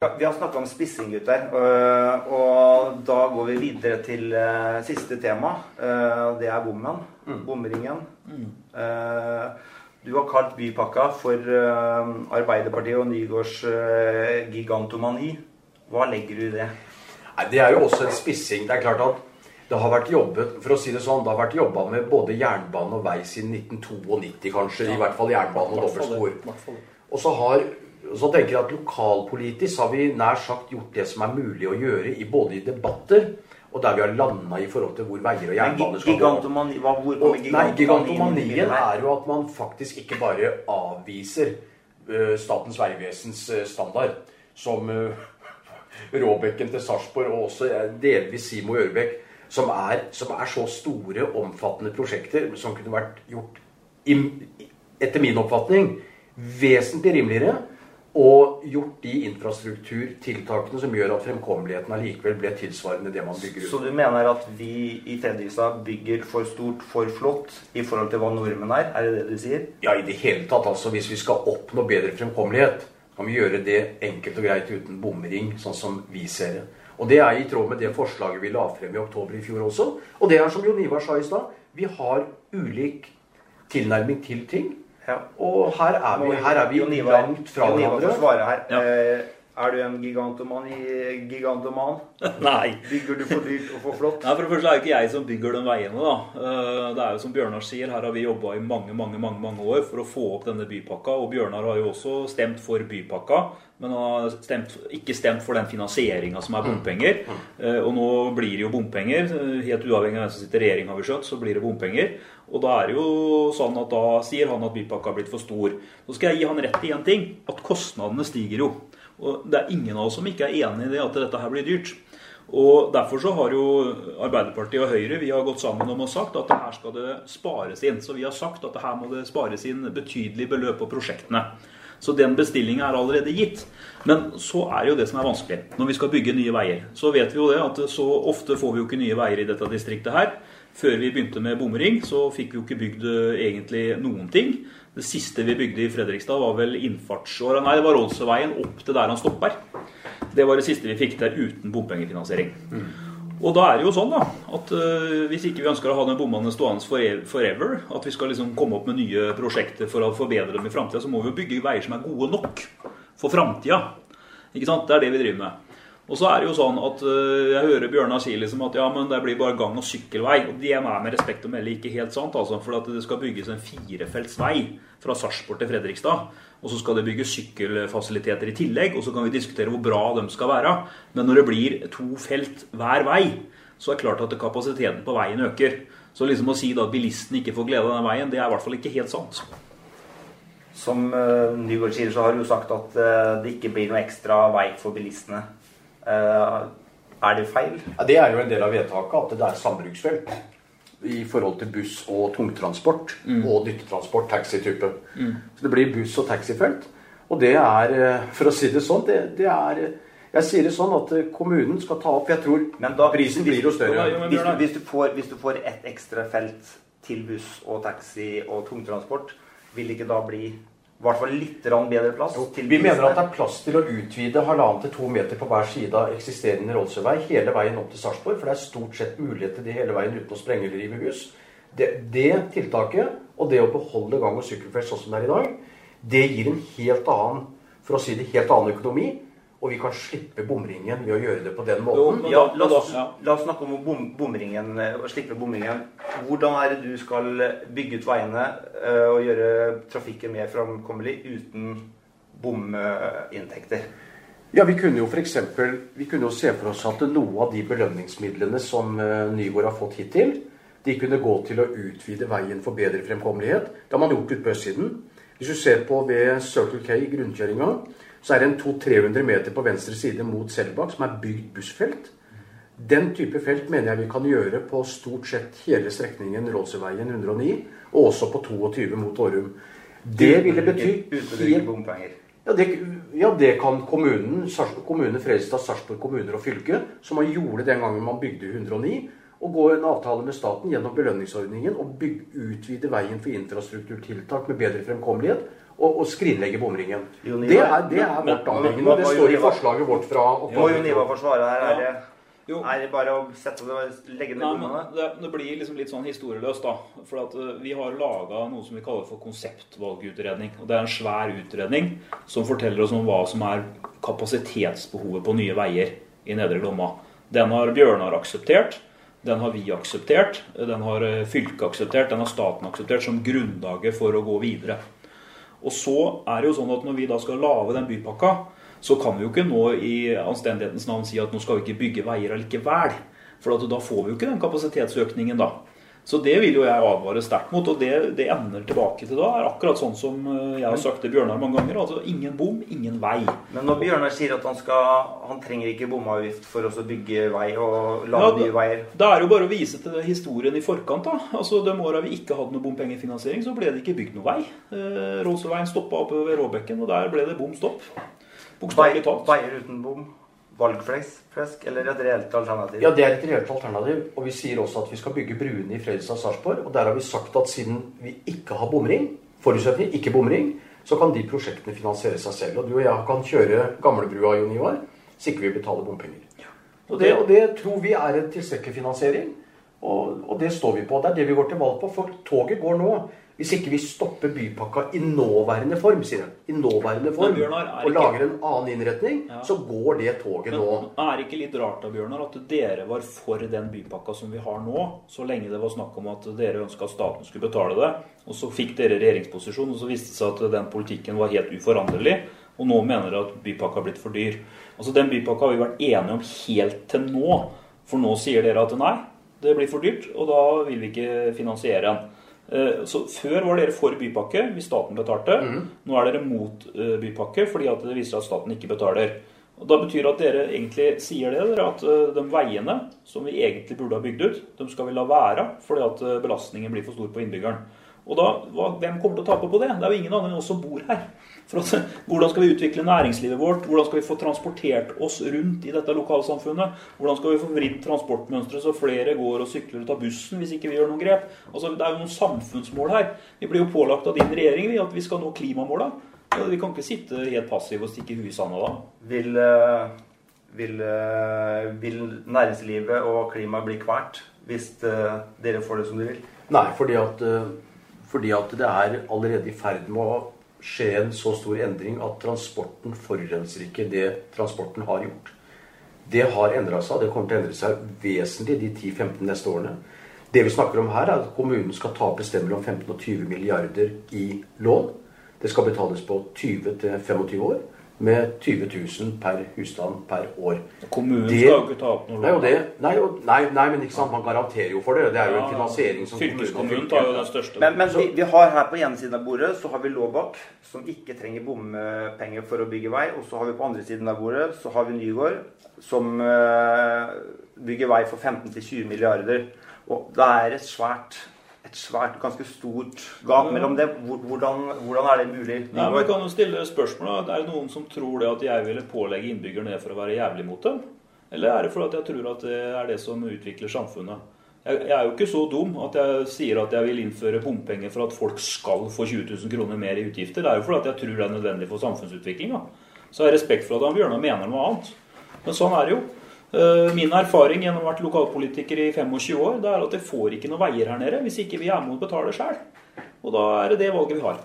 Vi har snakka om spissing, gutter. øh, Og da går vi videre til øh, siste tema. Øh, Det er bommen. Bomringen. Øh, Du har kalt bypakka for Arbeiderpartiet og Nygårds gigantomani. Hva legger du i det? Nei, Det er jo også en spissing. Det er klart at det har vært jobbet for å si det sånn, det har vært jobba med både jernbane og vei siden 1992, kanskje. I hvert fall jernbane og dobbeltspor. Og så, har, så tenker jeg at lokalpolitisk har vi nær sagt gjort det som er mulig å gjøre, i både i debatter og der vi har landa i forhold til hvor veier og jernbane skal gå. gigantomani, hva, hvor Og, kommer nei, gigantomanien er jo at man faktisk ikke bare avviser uh, Statens vegvesens uh, standard, som uh, Råbekken til Sarpsborg og også delvis Simo Ørbekk, som som er så store, omfattende prosjekter som kunne vært gjort, i, etter min oppfatning, vesentlig rimeligere. Og gjort de infrastrukturtiltakene som gjør at fremkommeligheten allikevel ble tilsvarende det man bygger ut. Så du mener at vi i Fredrikstad bygger for stort, for flott i forhold til hva nordmenn er? Er det det du sier? Ja, i det hele tatt. altså Hvis vi skal oppnå bedre fremkommelighet, kan vi gjøre det enkelt og greit uten bomring, sånn som vi ser det. Og det er i tråd med det forslaget vi la frem i oktober i fjor også. Og det er som Jon Ivar sa i stad, vi har ulik tilnærming til ting. Ja. Og her er vi, her er vi langt fra hverandre. Ja. Er du en gigantoman i gigantoman? Nei. Bygger du for dyrt og for flott? Nei, for det første er det ikke jeg som bygger de veiene. da. Eh, Det er jo som Bjørnar sier, her har vi jobba i mange mange, mange, mange år for å få opp denne bypakka. Og Bjørnar har jo også stemt for bypakka, men han har stemt, ikke stemt for den finansieringa som er bompenger. Eh, Og nå blir det jo bompenger. eh, Helt uavhengig av hvem som sitter i regjering, har vi skjønt, så blir det bompenger. Og da er det jo sånn at da sier han at bypakka har blitt for stor. Så skal jeg gi han rett i én ting, at kostnadene stiger jo. Og det er ingen av oss som ikke er enig i det at dette her blir dyrt. Og Derfor så har jo Arbeiderpartiet og Høyre vi har gått sammen om og sagt at her skal det spares inn. Så vi har sagt at her må det spares inn betydelige beløp på prosjektene. Så den bestillinga er allerede gitt. Men så er jo det som er vanskelig når vi skal bygge nye veier. Så vet vi jo det at så ofte får vi jo ikke nye veier i dette distriktet her. Før vi begynte med bomring, så fikk vi jo ikke bygd eh, egentlig noen ting. Det siste vi bygde i Fredrikstad, var vel innfartsåra Nei, det var Rådhusveien opp til der han stopper. Det var det siste vi fikk der uten bompengefinansiering. Og da er det jo sånn da, at uh, hvis ikke vi ønsker å ha den bommene stående forever, at vi skal liksom komme opp med nye prosjekter for å forbedre dem i framtida, så må vi jo bygge veier som er gode nok for framtida. Det er det vi driver med. Og så er det jo sånn at øh, jeg hører Bjørnar si liksom at ja, men det blir bare gang- og sykkelvei. Og det er med respekt å melde ikke helt sant, altså. For det skal bygges en firefelts vei fra Sarpsborg til Fredrikstad. Og så skal det bygges sykkelfasiliteter i tillegg, og så kan vi diskutere hvor bra de skal være. Men når det blir to felt hver vei, så er det klart at kapasiteten på veien øker. Så liksom å si da at bilisten ikke får glede av den veien, det er i hvert fall ikke helt sant. Som uh, Nygaard sier, så har du jo sagt at eh, det ikke blir noe ekstra vei for bilistene. Eh, er det feil? Ja, det er jo en del av vedtaket at det er sambruksfelt i forhold til buss og tungtransport og nyttetransport, taxitype. Så det blir buss- og taxifelt. Og det er, eh, for å si det sånn, det, det er Jeg sier det sånn at eh, kommunen skal ta opp Jeg tror Men da- prisen blir jo større. Hvis du, hvis, du får, hvis du får ett ekstra felt til buss og taxi og tungtransport, vil det ikke da bli i hvert fall litt bedre plass? til Vi mener at det er plass til å utvide halvannen til to meter på hver side av eksisterende Rådhusvei hele veien opp til Sarpsborg, for det er stort sett mulighet til det hele veien uten å sprenge eller rive hus. Det, det tiltaket, og det å beholde gang- og sykkelfelt sånn som det er i dag, det gir en helt annen, for å si det, helt annen økonomi. Og vi kan slippe bomringen ved å gjøre det på den måten. Jo, Ja, la oss, la oss snakke om bom, bomringen å slippe bomringen. Hvordan er det du skal bygge ut veiene eh, og gjøre trafikken mer framkommelig uten bominntekter? Ja, vi kunne jo for eksempel, vi kunne jo se for oss at noe av de belønningsmidlene som eh, Nygård har fått hittil, de kunne gå til å utvide veien for bedre fremkommelighet. Det har man gjort ute på østsiden. Hvis du ser på ved Circle K i grunnkjøringa, så er det en 200-300 meter på venstre side mot Selbakk som er bygd bussfelt. Den type felt mener jeg vi kan gjøre på stort sett hele strekningen Rådseveien 109, og også på 22 mot Årum. Det ville bety Uten bompenger. ja det, ja, det kan kommunen, kommune Fredrikstad, Sarpsborg kommuner og fylke, som man gjorde den gangen man bygde 109, og gå en avtale med staten gjennom belønningsordningen og bygge, utvide veien for infrastrukturtiltak med bedre fremkommelighet, og, og skrinlegge bomringen. Det er, det er Men- vårt anliggende. og Det står i forslaget vårt fra Må jo Niva forsvare her. Er det, Jo. er det bare å sette det, legge ned bommene? det, det blir liksom litt sånn historieløst, da. For at eh, vi har laga noe som vi kaller for konseptvalgutredning. Og det er en svær utredning som forteller oss om hva som er kapasitetsbehovet på nye veier i Nedre Glomma. Den har Bjørnar akseptert. Den har vi akseptert. Den har eh, fylket akseptert. Den har staten akseptert som grunnlaget for å gå videre. Og så er det jo sånn at når vi da skal lage den bypakka, så kan vi jo ikke nå i anstendighetens navn si at nå skal vi ikke bygge veier allikevel. For da får vi jo ikke den kapasitetsøkningen da. Så det vil jo jeg advare sterkt mot, og det, det ender tilbake til da er akkurat sånn som eh, jeg har sagt til Bjørnar mange ganger. Altså ingen bom, ingen vei. Men når Bjørnar sier at han, skal, han trenger ikke bomavgift for å bygge vei og lage Ja, nye veier Det er jo bare å vise til historien i forkant. da. Altså, De åra vi ikke hadde noe bompengefinansiering, så ble det ikke bygd noe vei. Eh, Råseveien stoppa oppe ved Råbekken, og der ble det bom stopp. Bokstavelig talt. Veier uten bom? Valgflesk eller et reelt alternativ? Ja, det er et reelt alternativ. Og vi sier også at vi skal bygge bruene i Fredrikstad og Sarpsborg. Og der har vi sagt at siden vi ikke har bomring, forutsetning ikke bomring, så kan de prosjektene finansiere seg selv. Og du og jeg kan kjøre gamlebrua, Jon Ivar, så ikke vi betaler bompenger. Og det, og det tror vi er en tilstrekkelig finansiering. Og, og det står vi på. Det er det vi går til valg på. For toget går nå. Hvis ikke vi stopper bypakka i nåværende form, sier han. I nåværende form. Bjørnar, Og lager en annen innretning, Ja. så går det toget Men nå. er det ikke litt rart da, Bjørnar, at dere var for den bypakka som vi har nå, så lenge det var snakk om at dere ønska at staten skulle betale det, og så fikk dere regjeringsposisjon, og så viste det seg at den politikken var helt uforanderlig, og nå mener dere at bypakka har blitt for dyr. Altså Den bypakka har vi vært enige om helt til nå, for nå sier dere at nei, det blir for dyrt, og da vil vi ikke finansiere den. Eh, Så Før var dere for bypakke hvis staten betalte. Nå er dere mot eh, bypakke fordi at det viser at staten ikke betaler. Og Da betyr det at dere egentlig sier det, dere, at eh, de veiene som vi egentlig burde ha bygd ut, de skal vi la være fordi at belastningen blir for stor på innbyggeren. Og da, hva, Hvem kommer til å tape på det? Det er jo ingen andre enn oss som bor her. For at, hvordan skal vi utvikle næringslivet vårt? Hvordan skal vi få transportert oss rundt i dette lokalsamfunnet? Hvordan skal vi få vridd transportmønsteret så flere går og sykler og tar bussen hvis ikke vi gjør noen grep? Altså, Det er jo noen samfunnsmål her. Vi blir jo pålagt av din regjering vi, at vi skal nå klimamåla. Ja, Vi kan ikke sitte helt passive og stikke huet i sanda da. Vil, eh, vil, eh, vil næringslivet og klimaet bli kvalt hvis eh, dere får det som dere vil? Nei, fordi at, fordi at det er allerede i ferd med å skje en så stor endring at transporten forurenser ikke det transporten har gjort. Det har endra seg, og det kommer til å endre seg vesentlig de 10-15 neste årene. Det vi snakker om her, er at kommunen skal ta opp et sted mellom 15 og 20 milliarder i lån. Det skal betales på 20-25 år, med 20 000 per husstand per år. Kommunen Det- skal jo ikke ta opp noe lån. det, nei, nei, nei, men ikke sant, man garanterer jo for det. Det er jo en finansiering som Fylkeskommunen tar jo den største. Men, men vi, vi har her på ene siden av bordet så har vi Laabak, som ikke trenger bompenger for å bygge vei. Og så har vi på andre siden av bordet så har vi Nygård, som eh, bygger vei for 15-20 milliarder. Og det er et svært, et svært, ganske stort gap mellom det. Hvordan, hvordan er det mulig? Nei, Vi kan jo stille spørsmål. Er det noen som tror det at jeg ville pålegge innbyggerne det for å være jævlig mot dem? Eller er det fordi jeg tror at det er det som utvikler samfunnet? Jeg, jeg er jo ikke så dum at jeg sier at jeg vil innføre bompenger for at folk skal få 20 000 kroner mer i utgifter. Det er jo fordi jeg tror det er nødvendig for samfunnsutviklinga. Så jeg har respekt for at han Bjørnar mener noe annet. Men sånn er det jo. Eh, Min erfaring gjennom å ha vært lokalpolitiker i 25 år, det er at jeg får ikke noen veier her nede hvis ikke vi er med og betaler sjøl. Og da er det det valget vi har.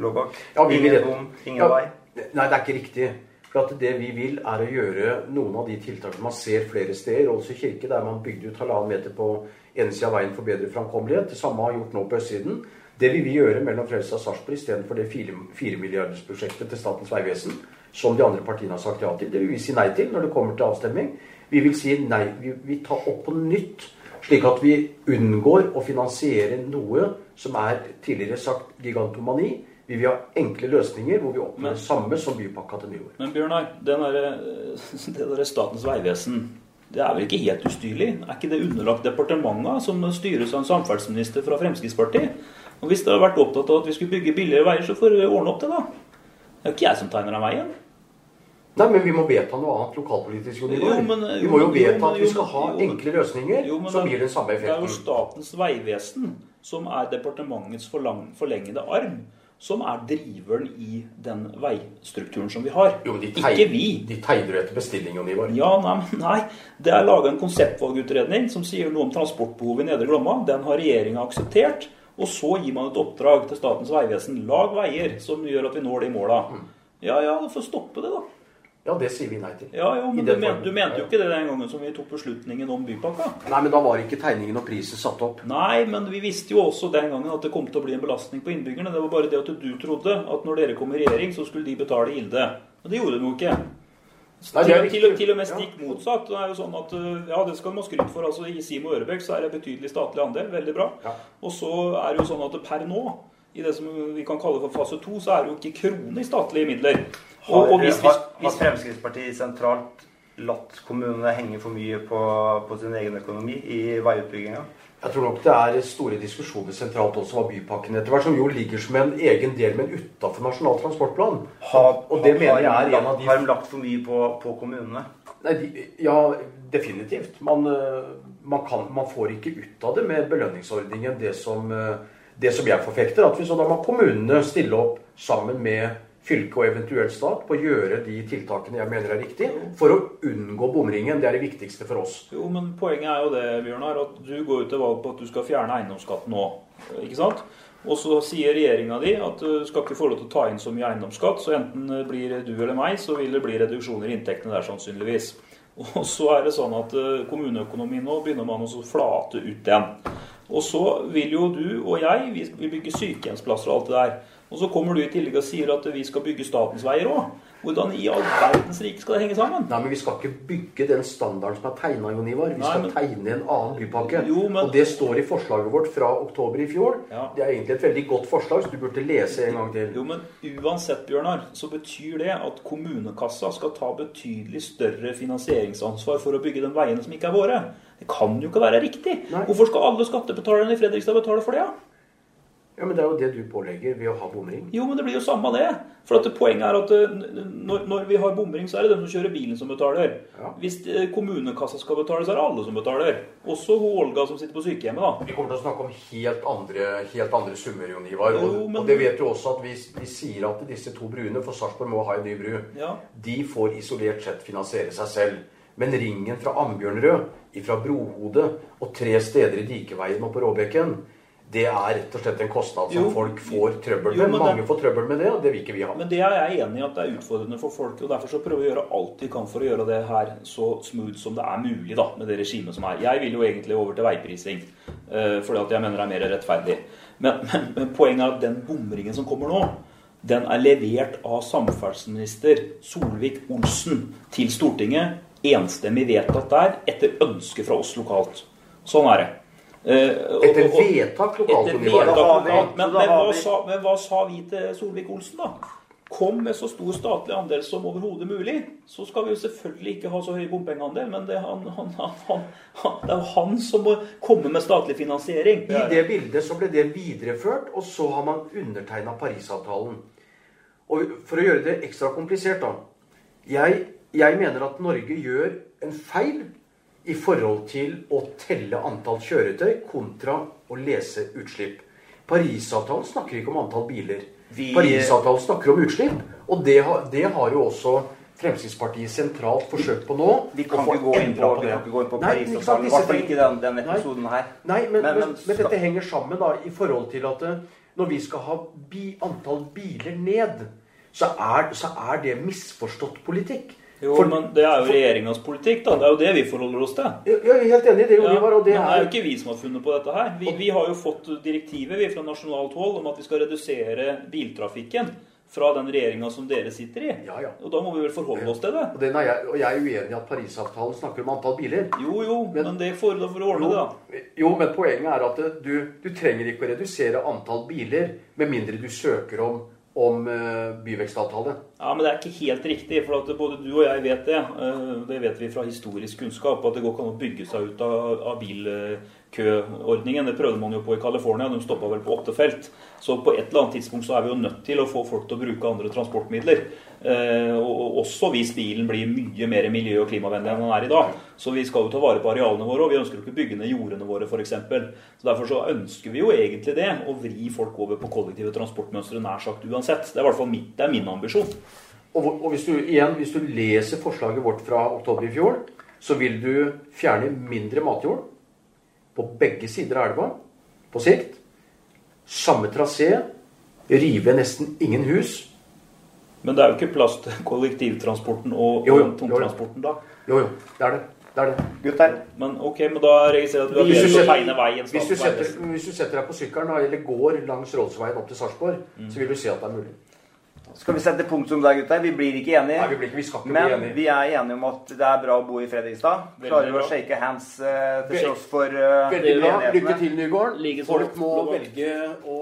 Låbakk? Ja, vi vil ingen bom, ingen Ja, vei? Nei, det er ikke riktig. For at Det vi vil, er å gjøre noen av de tiltakene man ser flere steder. Ålesund kirke, der man bygde ut halvannen meter på ene sida av veien for bedre framkommelighet. Det samme har gjort nå på østsiden. Det vil vi gjøre mellom Frelsa og Sarpsborg istedenfor det 4 milliardersprosjektet til Statens vegvesen som de andre partiene har sagt ja til. Det vil vi si nei til når det kommer til avstemning. Vi vil si nei. Vi, vi tar opp på nytt, slik at vi unngår å finansiere noe som er tidligere sagt gigantomani. Vi vil ha enkle løsninger hvor vi oppnår det samme som bypakka til nyår. Men Bjørnar, det der Statens vegvesen, det er vel ikke helt ustyrlig? Er ikke det underlagt departementet som styres av en samferdselsminister fra Fremskrittspartiet? Og Hvis det hadde vært opptatt av at vi skulle bygge billigere veier, så får vi ordne opp det, da. Det er jo ikke jeg som tegner den veien. Nei, men vi må vedta noe annet lokalpolitisk. Jon Ivar. Vi må jo vedta at vi skal ha jo, enkle løsninger Jo, som gir den samme Det er jo. Statens vegvesen som er departementets forlengede arm. som er driveren i den veistrukturen som vi har. Jo, men Ikke vi. de tegner etter bestilling, Jon Ivar. Ja, nei, nei. Det er laga en konseptvalgutredning som sier noe om transportbehovet i Nedre Glomma. Den har regjeringa akseptert. Og så gir man et oppdrag til Statens vegvesen. Lag veier som gjør at vi når de måla. Ja ja, få stoppe det, da. Ja, det sier vi nei til. Ja, jo, men du, men, du mente jo ikke det den gangen som vi tok beslutningen om bypakka? Nei, men da var ikke tegningen og prisen satt opp. Nei, men vi visste jo også den gangen at det kom til å bli en belastning på innbyggerne. Det var bare det at du trodde at når dere kom i regjering, så skulle de betale gilde. Men det gjorde de jo ikke. Nei, det til, til, til og med stikk motsatt. Det er jo sånn at, øh, ja, det skal man skryte for. altså I Simo Ørebekk så er det betydelig statlig andel. Veldig bra. Ja. Og så er det jo sånn at per nå, i det som vi kan kalle for fase to, så er det jo ikke krone i statlige midler. Og, Har, og hvis, hvis, hvis, Fremskrittspartiet sentralt latt kommunene henge for mye på, på sin egen økonomi i veiutbygginga? Jeg tror nok det er store diskusjoner sentralt også hva bypakken etter hvert, som jo ligger som en egen del, men utafor Nasjonal transportplan. Har, Og det mener jeg er en av de har de lagt for mye på, på kommunene? Nei, de, ja, definitivt. Man, eh, man, kan, man får ikke ut av det med belønningsordningen det som, eh, det som jeg forfekter. At vi så da må kommunene stille opp sammen med fylke og eventuelt stat på å gjøre de tiltakene jeg mener er riktig, for å unngå bomringen. Det er det viktigste for oss. Jo, men poenget er jo det, Bjørnar, at du går jo til valg på at du skal fjerne eiendomsskatten nå. Ikke sant? Og så sier regjeringa di at du skal ikke få lov til å ta inn så mye eiendomsskatt, så enten blir du eller meg, så vil det bli reduksjoner i inntektene der sannsynligvis. Og så er det sånn at eh, kommuneøkonomien nå begynner man å flate ut igjen. Og så vil jo du og jeg vi bygger bygge sykehjemsplasser og alt det der. Og så kommer du i tillegg og sier at vi skal bygge statens veier òg. Hvordan i all verdens rike skal det henge sammen? Nei, men Vi skal ikke bygge den standarden som er tegna, Jon Ivar. Vi Nei, skal men- tegne en annen bypakke. Jo, men- Og det står i forslaget vårt fra oktober i fjor. Ja. Det er egentlig et veldig godt forslag, så du burde lese en gang til. Jo, men uansett, Bjørnar, så betyr det at kommunekassa skal ta betydelig større finansieringsansvar for å bygge de veiene som ikke er våre. Det kan jo ikke være riktig. Nei. Hvorfor skal alle skattebetalerne i Fredrikstad betale for det? Ja? Ja, Men det er jo det du pålegger ved å ha bomring. Jo, men det blir jo samme det. For at Poenget er at eh, når, når vi har bomring, så er det den som kjører bilen som betaler. Ja. Hvis eh, kommunekassa skal betale, så er det alle som betaler. Også Olga som sitter på sykehjemmet, da. Vi kommer til å snakke om helt andre, helt andre summer, Jon Ivar. Og, Jo, men- og det vet du også at vi, vi sier at disse to bruene, for Sarpsborg må ha en ny bru, Ja. de får isolert sett finansiere seg selv. Men ringen fra Ambjørnrød, fra Brohodet og tre steder i Dikeveien og på Råbekken, det er rett og slett en kostnad som Jo. folk får trøbbel med. Mange det- får trøbbel med det, og det vil ikke vi ha. Men det er jeg enig i at det er utfordrende for folk. og Derfor så prøver vi å gjøre alt vi kan for å gjøre det her så smooth som det er mulig da, med det regimet som er. Jeg vil jo egentlig over til veiprising, uh, fordi at jeg mener det er mer rettferdig. Men, men, men poenget er at den bomringen som kommer nå, den er levert av samferdselsminister Solvik-Olsen til Stortinget. Enstemmig vedtatt der, etter ønske fra oss lokalt. Sånn er det. Eh, og- Etter vedtak lokalt, etter vedtak lokalt. Men, men, hva sa, men hva sa vi til Solvik-Olsen, da? Kom med så stor statlig andel som overhodet mulig. Så skal vi jo selvfølgelig ikke ha så høy bompengeandel, men det er, han, han, han, han, han, det er jo han som må komme med statlig finansiering. I det bildet så ble det videreført, og så har man undertegna Parisavtalen. Og for å gjøre det ekstra komplisert, da. Jeg, jeg mener at Norge gjør en feil i forhold til å telle antall kjøretøy kontra å lese utslipp. Parisavtalen snakker ikke om antall biler. Vi- Parisavtalen snakker om utslipp, og det har, det har jo også Fremskrittspartiet sentralt forsøkt på nå. Vi kan ikke gå inn på, vi kan ikke gå inn på Nei, ikke sant, Parisavtalen. I hvert fall ikke den, den Nei. episoden her. Nei, men, Men- men, men men, dette henger sammen da, i forhold til at eh, når vi skal ha bi, antall biler ned, så er, så er det misforstått politikk. Jo, For- men det er jo regjeringas politikk, da. Det er jo det vi forholder oss til. Jeg jeg er helt enig i det, jo Ja, Ivar. Og det men det er jo er ikke vi som har funnet på dette her. Vi, vi har jo fått direktivet vi fra nasjonalt hold om at vi skal redusere biltrafikken fra den regjeringa som dere sitter i. Ja, ja. Og da må vi vel forholde oss til det. og, den er jeg, og jeg er uenig i at Parisavtalen snakker om antall biler. Jo, jo, Men- men det får da for å ordne det, da. Jo, men poenget er at du, du trenger ikke å redusere antall biler med mindre du søker om, om eh, byvekstavtale. Ja, men det er ikke helt riktig. For både du og jeg vet det. eh, Det vet vi fra historisk kunnskap. At det går ikke an å bygge seg ut av, av bilkøordningen. Det prøvde man jo på i California. De stoppa vel på åtte felt. Så på et eller annet tidspunkt så er vi jo nødt til å få folk til å bruke andre transportmidler. Eh, og også hvis bilen blir mye mer miljø- og klimavennlig enn den er i dag. Så vi skal jo ta vare på arealene våre, og vi ønsker jo ikke bygge ned jordene våre f.eks. Så derfor så ønsker vi jo egentlig det, å vri folk over på kollektive transportmønstre nær sagt uansett. Det er i hvert fall mitt, det er min ambisjon. Og, og hvis du igjen, hvis du leser forslaget vårt fra oktober i fjor, så vil du fjerne mindre matjord på begge sider av elva på sikt. Samme trasé. Rive nesten ingen hus. Men det er jo ikke plass til kollektivtransporten og, Jo, jo, og tungtransporten da. Jo, jo, det er det. det, er det. Gutter, Men ok, men da registrerer jeg at du har begynt å tegne veien. Hvis du, setter, hvis du setter deg på sykkelen eller går langs Rådsveien opp til Sarpsborg, så vil du se at det er mulig. Skal vi sette punktum der, gutter? Vi blir ikke enige. Nei, vi, blir ikke, vi skal ikke Men bli enige. vi er enige om at det er bra å bo i Fredrikstad. Klarer å shake hands uh, til tross for uh, Veldig bra. Lykke til, Nygården. Folk må velge å